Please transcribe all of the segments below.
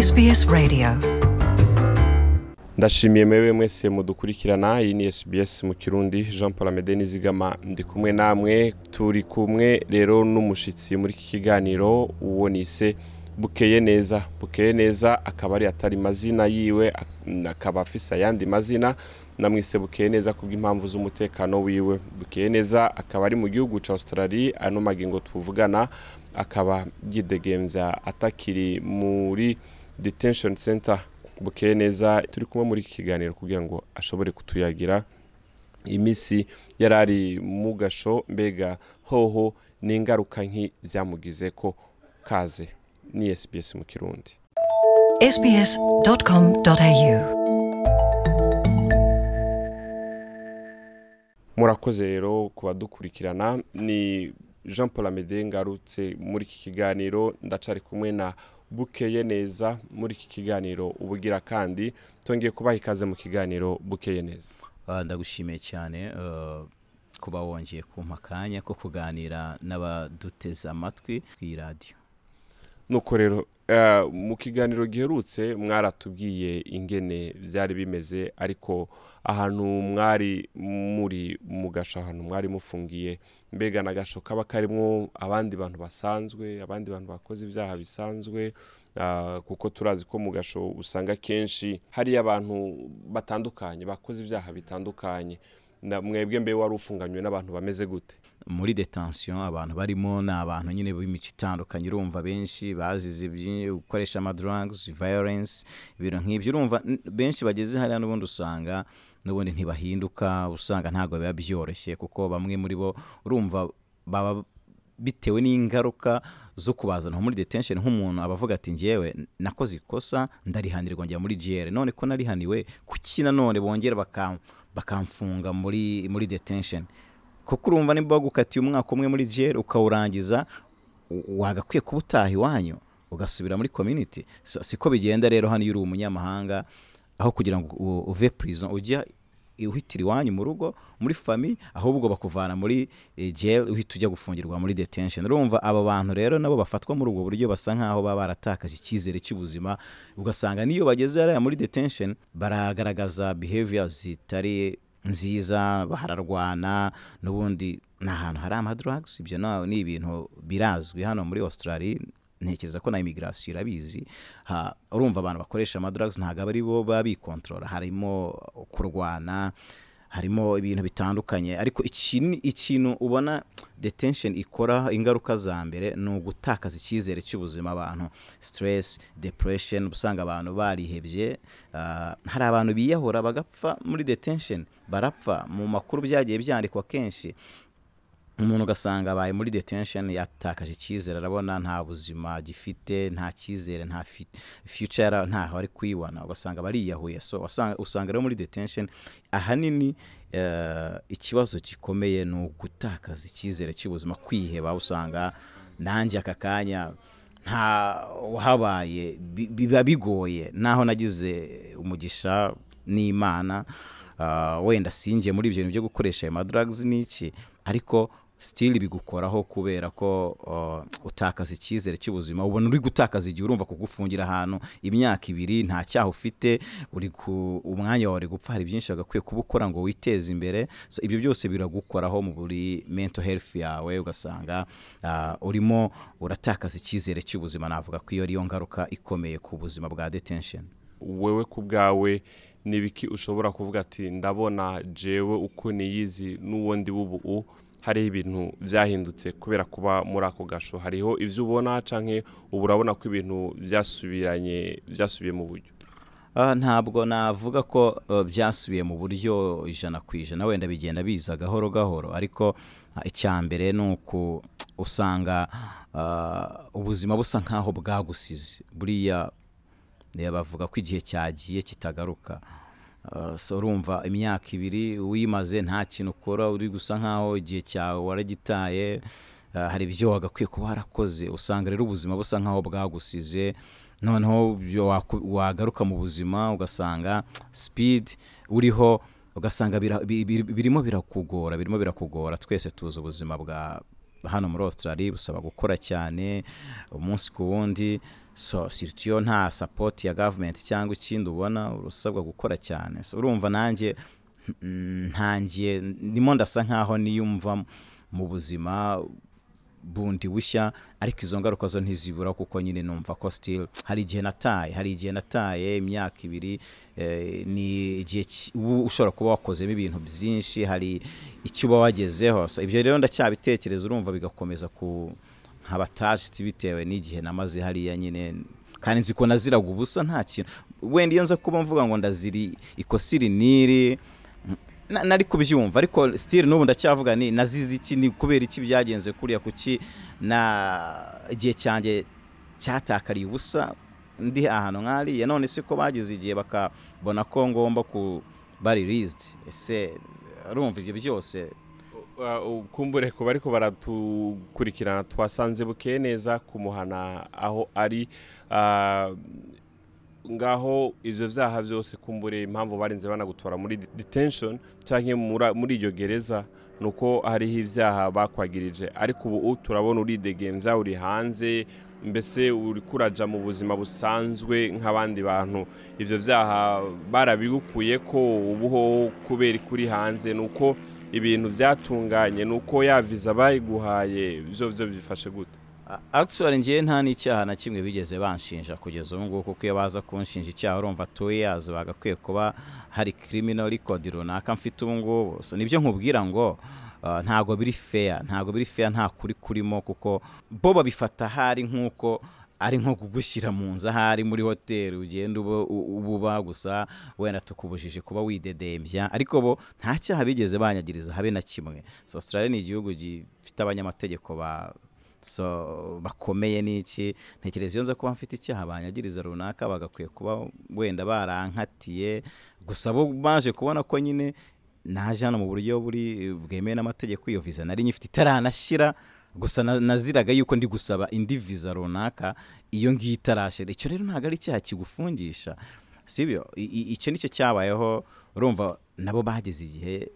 SBS Radio. Ndashimiye mwewe mwese mudukurikirana. Iyi ni SBS mu kirundi. Jean Paul Amede Nizigama ndi kumwe namwe. Turi kumwe rero n'umushitsi muri iki kiganiro. Uwo nise bukeye neza. Bukeye neza akaba ari atari mazina yiwe akaba afise ayandi mazina. Namwise bukeye neza kubw'impamvu z'umutekano wiwe. Bukeye neza akaba ari mu gihugu ca Australia. Ano magingo tuvugana akaba yidegemvya atakiri muri detention center bukeye neza. Turi kumwe muri iki kiganiro kugira ngo ashobore kutuyagira imisi yari ari mu gasho mbega hoho n'ingaruka nki byamugize ko kaze. Ni SBS mu kirundi. Murakoze rero ku badukurikirana. Ni jean paul amede ngarutse muri iki kiganiro. Ndacari kumwe na bukeye neza muri iki kiganiro ubugira kandi tongeye kubaha ikaze mu kiganiro bukeye neza. Ah, ndagushimiye cyane eh, kuba wongeye kumpa akanya ko kuganira n'abaduteze amatwi ku iradiyo nuko rero eh, mu kiganiro giherutse mwaratubwiye ingene byari bimeze ariko ahantu mwari muri mu gasho ahantu mwari mufungiye mbega n'agasho kaba karimo abandi bantu basanzwe abandi bantu bakoze ibyaha bisanzwe ah, kuko turazi ko mu gasho usanga kenshi hariyo abantu batandukanye bakoze ibyaha bitandukanye. Na- mwebwe mbe wari ufunganywe n'abantu bameze gute? Muri detention abantu barimo ni abantu nyine b'imico itandukanye. Urumva benshi bazize gukoresha amadrugs violence ibintu nk'ibyo. Urumva benshi bageze hariya n'ubundi usanga n'ubundi ntibahinduka usanga ntabwo biba byoroshye kuko bamwe muri bo urumva baba bitewe n'ingaruka zo kubazana muri detention nk'umuntu aba avuga ati ngewe nakoze ikosa ndarihanirwa njya muri jail. None ko narihaniwe kuki nanone bongera bakam- bakamfunga muri muri detention? Kuko urumva nimba bagukatiye umwaka umwe muri jail ukawurangiza wagakwiye kuba utaha iwanyu ugasubira muri community. Siko bigenda rero hano iyo uri umunyamahanga aho kugira ngo uve prison. Ujya uhitira iwanyu mu rugo muri fami ahubwo bakuvana muri eh, jail uhita ujya gufungirwa muri detention. Urumva abo bantu rero nabo bafatwa muri ubwo buryo basa nkaho baba baratakaje icyizere cy'ubuzima ugasanga niyo bageze hariya muri detention baragaragaza behavior zitari nziza hararwana n'ubundi ni ahantu hari amadrugs ibyo ni ibintu birazwi hano muri australia. Ntekereza ko na immigration irabizi. Urumva abantu bakoresha amadrugs ntabwo aba ari bo baba bikontorora harimo kurwana harimo ibintu bitandukanye. Ariko ikintu ubona detention ikora ingaruka za mbere ni ugutakaza icyizere cy'ubuzima abantu. Stress depression usanga abantu barihebye Ah, hari abantu biyahura bagapfa muri detention barapfa. Mu makuru byagiye byandikwa kenshi umuntu ugasanga abaye muri detention yatakaje icyizere arabona nta buzima gifite nta cyizere nta future ntaho ari kuyibona ugasanga bariyahuye. So usanga rero muri detention ahanini eh, ikibazo gikomeye ni ugutakaza icyizere cy'ubuzima kwiheba usanga nanjye aka kanya nta wahabaye bi- biba bigoye. Naho nagize umugisha n'imana ah, wenda sinjye muri ibyo bintu byo gukoresha ayo madrugs n'iki ariko still bigukoraho kubera ko utakaza icyizere cy'ubuzima. Ubona uri gutakaza igihe urumva kugufungira ahantu imyaka ibiri nta cyaha ufite uri ku umwanya wawe gupfa hari byinshi wagakwiye kuba ukora ngo witeze imbere. Ibyo byose biragukoraho mu buri mental health yawe ugasanga urimo uratakaza icyizere cy'ubuzima. Navuga ko iyo ariyo ngaruka ikomeye ku buzima bwa detention. Wewe ku bwawe n'ibiki ushobora kuvuga ati ndabona jewe uko niyizi n'uwo ndi w'ubu hariho ibintu byahindutse kubera kuba muri ako gasho. Hariho ibyo ubona canke ubu urabona ko ibintu byasubiranye byasubiye mu buryo? Ah, ntabwo navuga ko uh, byasubiye mu buryo ijana ku ijana. Wenda bigenda biza gahoro gahoro. Ariko ah, icya mbere ni uku usanga ah, ubuzima busa nkaho bwagusize. Buriya bavuga ko igihe cyagiye kitagaruka. Urumva imyaka ibiri uyimaze nta kintu ukora uri gusa nkaho igihe cyawe waragitaye uh, hari ibyo wagakwiye kuba warakoze. Usanga rero ubuzima busa nkaho bwagusize noneho wagaruka mu buzima ugasanga speed uriho ugasanga birimo birakugora birimo birakugora. Twese tuzi ubuzima bwa hano muri australia busaba gukora cyane umunsi ku wundi. So surtout iyo nta support ya government cyangwa ikindi ubona urasabwa gukora cyane. So urumva nanjye mm, ntangiye ndimo ndasa nkaho niyumva mu buzima bundi bushya ariko izo ngaruka zo ntizibura kuko nyine numva ko still hari igihe nataye hari igihe nataye imyaka ibiri eh, ni igihe ushobora kuba wakozemo ibintu byinshi hari icyo uba wagezeho. Ibyo rero ndacyabitekereza urumva bigakomeza ku nk'abatashitsi bitewe n'igihe namaze hariya nyine kandi nzi ko naziraga ubusa nta kintu. Wenda iyo nza kuba mvuga ngo ndaziri ikosa iri n'iri nari kubyumva ariko still n'ubu ndacyavuga ni nazize iki ni kubera iki byagenze kuriya kuki na igihe cyanjye cyatakariye ubusa ndi ahantu nk'ariya none se ko bageze igihe bakabona ko ngomba kuba released ese urumva ibyo byose? Uh, kumbure ku bariko baratukurikirana twasanze bukeye neza kumuhana aho ari uh, ngaho ivyo vyaha vyose kumbure impamvu barinze banagutora muri detention mura- muri iryo gereza nuko hariho ivyaha bakwagirije. Ariko ubu turabona uridegembya uri hanze mbese uri kuraja mu buzima busanzwe nk'abandi bantu. Ivyo vyaha barabigukuye ko ubuho kubera kuri hanze nuko ibintu vyatunganye nuko ya visa bayiguhaye vyo vyo bifashe gute? Actually ngewe nta n'icyaha na kimwe bigeze banshinja kugeza ubu ngubu kuko iyo baza kunshinja icyaha urumva two years bagakwiye kuba hari criminal record runaka mfite ubu ngubu. Nibyo nkubwira ngo uh, ntabwo biri fair ntabwo biri fair nta kuri kurimo kuko bo babifata ahari nk'uko ari nko kugushyira mu nzu ahari muri hoteli ugenda uba u- uba uba gusa wenda tukubujije kuba widedembya. Ariko bo nta cyaha bigeze banyagiriza habe na kimwe. So australia ni igihugu gifite abanyamategeko ba so bakomeye n'iki? Ntekereza iyo nza kuba mfite icyaha banyagiriza runaka bagakwiye kuba wenda barankatiye. Gusa bo baje kubona ko nyine naje hano mu buryo buri bwemewe n'amategeko iyo viza nari nyifite itaranashyira gusa na- naziraga yuko ndi gusaba indi viza runaka iyo ngiyo itarashira. Icyo rero ntabwo ari icyaha kigufungisha. Sibyo? Icyo ni cyo cyabayeho urumva nabo bageze igihe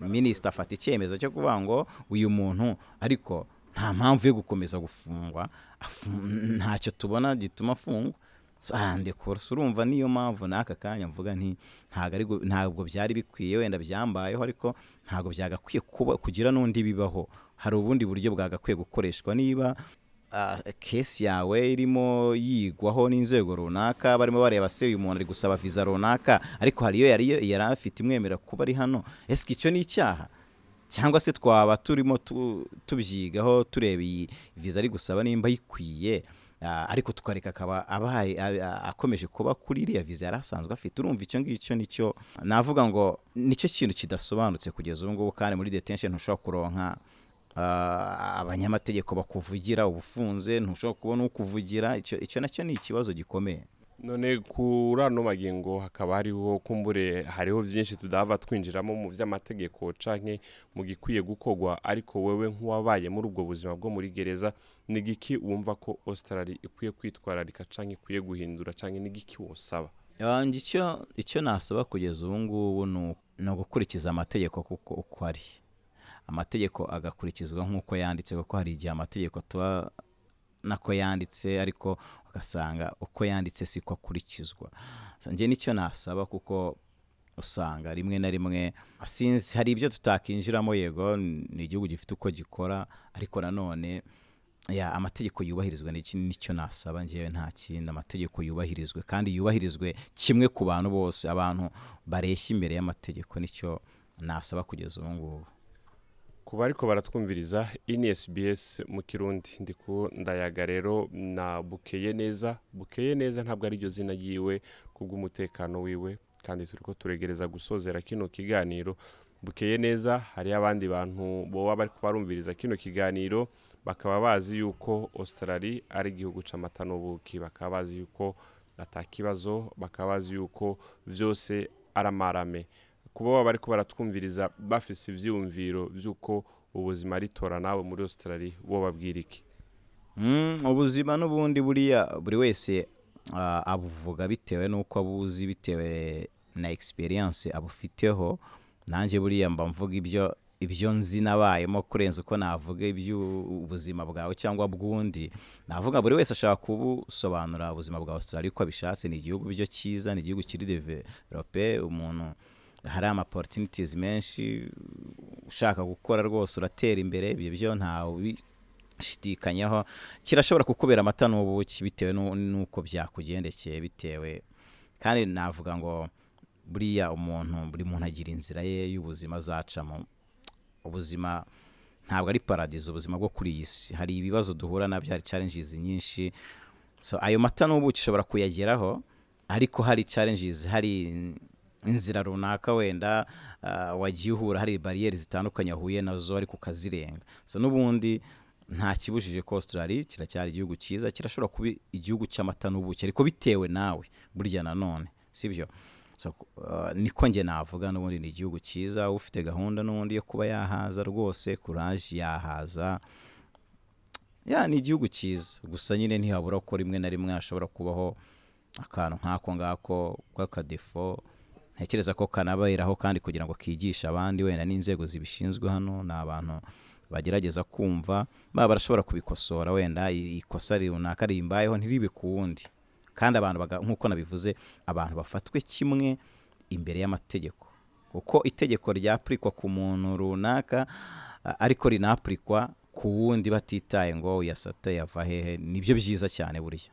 minisita afata icyemezo cyo kuvuga ngo uyu muntu ariko nta mpamvu yo gukomeza gufungwa ntacyo tubona gituma afungwa. Arandekura. Urumva niyo mpamvu n'aka kanya mvuga nti ntabwo byari bikwiye wenda byambayeho ariko ntabwo byagakwiye kugira n'undi bibaho. Hari ubundi buryo bwagakwiye gukoreshwa. Niba kesi yawe irimo yigwaho n'inzego runaka barimo bareba se uyu muntu ari gusaba viza runaka ariko hari iyo yari yari afite imwemerera kuba ari hano ese icyo ni icyaha? Cyangwa se twaba turimo tu- tubyigaho tureba iyi viza ari gusaba nimba yikwiye ah, ariko tukareka akaba abaye akomeje kuba kuri iriya viza yari asanzwe afite. Urumva icyo ngicyo ni cyo navuga ngo ni cyo kintu kidasobanutse kugeza ubu ngubu kandi muri detention ntushobora kuronka ah, abanyamategeko bakuvugira ubufunze ntushobora kubona ukuvugira. Icyo na cyo ni ikibazo gikomeye. None kuri ano magingo hakaba hariho kumbure hariho byinshi tudahava twinjiramo mu by'amategeko canke mu gikwiye gukorwa ariko wewe nk'uwabaye muri ubwo buzima bwo muri gereza ni giki wumva ko australia ikwiye kwitwararika canke ikwiye guhindura canke ni giki wosaba? Icyo icyo nasaba kugeza ubu ngubu ni ugukurikiza amategeko kuko uko ari. Amategeko agakurikizwa nk'uko yanditse kuko hari igihe amategeko tuba nako yanditse ariko ugasanga uko yanditse siko akurikizwa. Njye ni cyo nasaba kuko usanga rimwe na rimwe sinzi hari ibyo tutakinjiramo yego ni igihugu gifite uko gikora ariko nanone ya amategeko yubahirizwe ni cyo nasaba ngewe nta kindi. Amategeko yubahirizwe kandi yubahirizwe kimwe ku bantu bose abantu bareshya imbere y'amategeko ni cyo nasaba kugeza ubu ngubu. Ku bariko baratwumviriza ini SBS mu kirundi. Ndiku ndayaga rero na bukeye neza. Bukeye neza ntabwo ari ryo zina ryiwe kubw'umutekano wiwe kandi turiko turegereza gusozera kino kiganiro. Bukeye neza hariyo abandi bantu boba bariko barumviriza kino kiganiro bakaba bazi yuko australia ari igihugu c'amata n'ubuki bakaba bazi yuko atakibazo bakaba bazi yuko vyose ari amarame. Kuba baba bariko baratwumviriza bafise ivyiyumviro vy'uko ubuzima ritora nawe muri australia bo babwira iki? Mm, ubuzima n'ubundi buriya buri wese abuvuga bitewe n'uko abuzi bitewe na experience abufiteho. Nanjye buriya mba mvuga ibyo ibyo nzi nabayemo kurenza uko navuga iby'ubuzima bwawe cyangwa bw'undi. Navuga buri wese ashaka kubusobanura ubuzima bwa australia uko abishatse ni igihugu byo cyiza ni igihugu kiri develope umuntu hari ama opportunities menshi ushaka gukora rwose uratera imbere ibyo byo ntawe ubishidikanyaho kirashobora kukubera amata n'ubuki bitewe n'u- n'uko byakugendekeye bitewe. Kandi navuga ngo buriya umuntu buri muntu agira inzira ye y'ubuzima azacamo. Ubuzima ntabwo ari paradizo ubuzima bwo kuri iyi si. Hari ibibazo duhura na byo hari challenges nyinshi. So ayo mata n'ubuki ushobora kuyageraho ariko hari challenges hari inzira runaka wenda ah, wagiye uhura hari bariyeri zitandukanye wahuye na zo ariko ukazirenga. So n'ubundi nta kibujije ko australia kiracyari igihugu cyiza kirashobora kuba igihugu cy'amata n'ubuki ariko bitewe nawe burya nanone sibyo so, uh, niko njye navuga n'ubundi ni igihugu cyiza ufite gahunda n'ubundi yo kuba yahaza rwose kuraje yahaza. Ya ni igihugu cyiza gusa nyine ntihabura ko rimwe na rimwe hashobora kubaho akantu nk'ako ngako k'akadefo ntekereza ko kanaberaho kandi kugira ngo kigishe abandi wenda n'inzego zibishinzwe hano ni abantu bagerageza kumva baba barashobora kubikosora wenda ikosa runaka rimbayeho ntiribe ku wundi. Kandi abantu nk'uko nabivuze abantu bafatwe kimwe imbere y'amategeko. Kuko itegeko ryapurikwa ku muntu runaka ariko rinapurikwa ku wundi batitaye ngo yasata yava hehe ni byo byiza cyane burya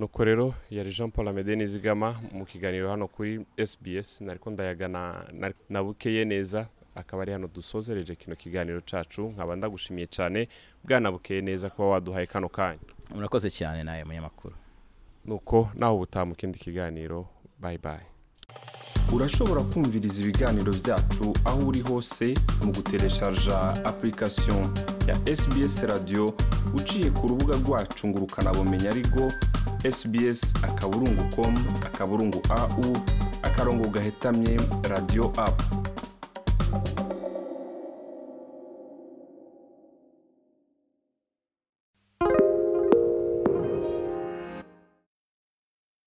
nuko rero yari jean paul amede nizigama mu kiganiro hano kuri sbs nariko ndayagana na, na bukeye neza akaba ari hano dusozereje kino kiganiro cacu. Nkaba ndagushimiye cyane bwana bukeye neza kuba waduhaye kano kanya. Murakoze cyane nawe munyamakuru nuko naho ubutaha mu kindi kiganiro bye bye. Urashobora kumviriza ibiganiro byacu aho uri hose mu gutereshaja application. Ya sbs radio uciye ku rubuga rwacu ngo ukanabumenya ariko sbs akaburungu com akaburungu au akarongo gahetamye radio app.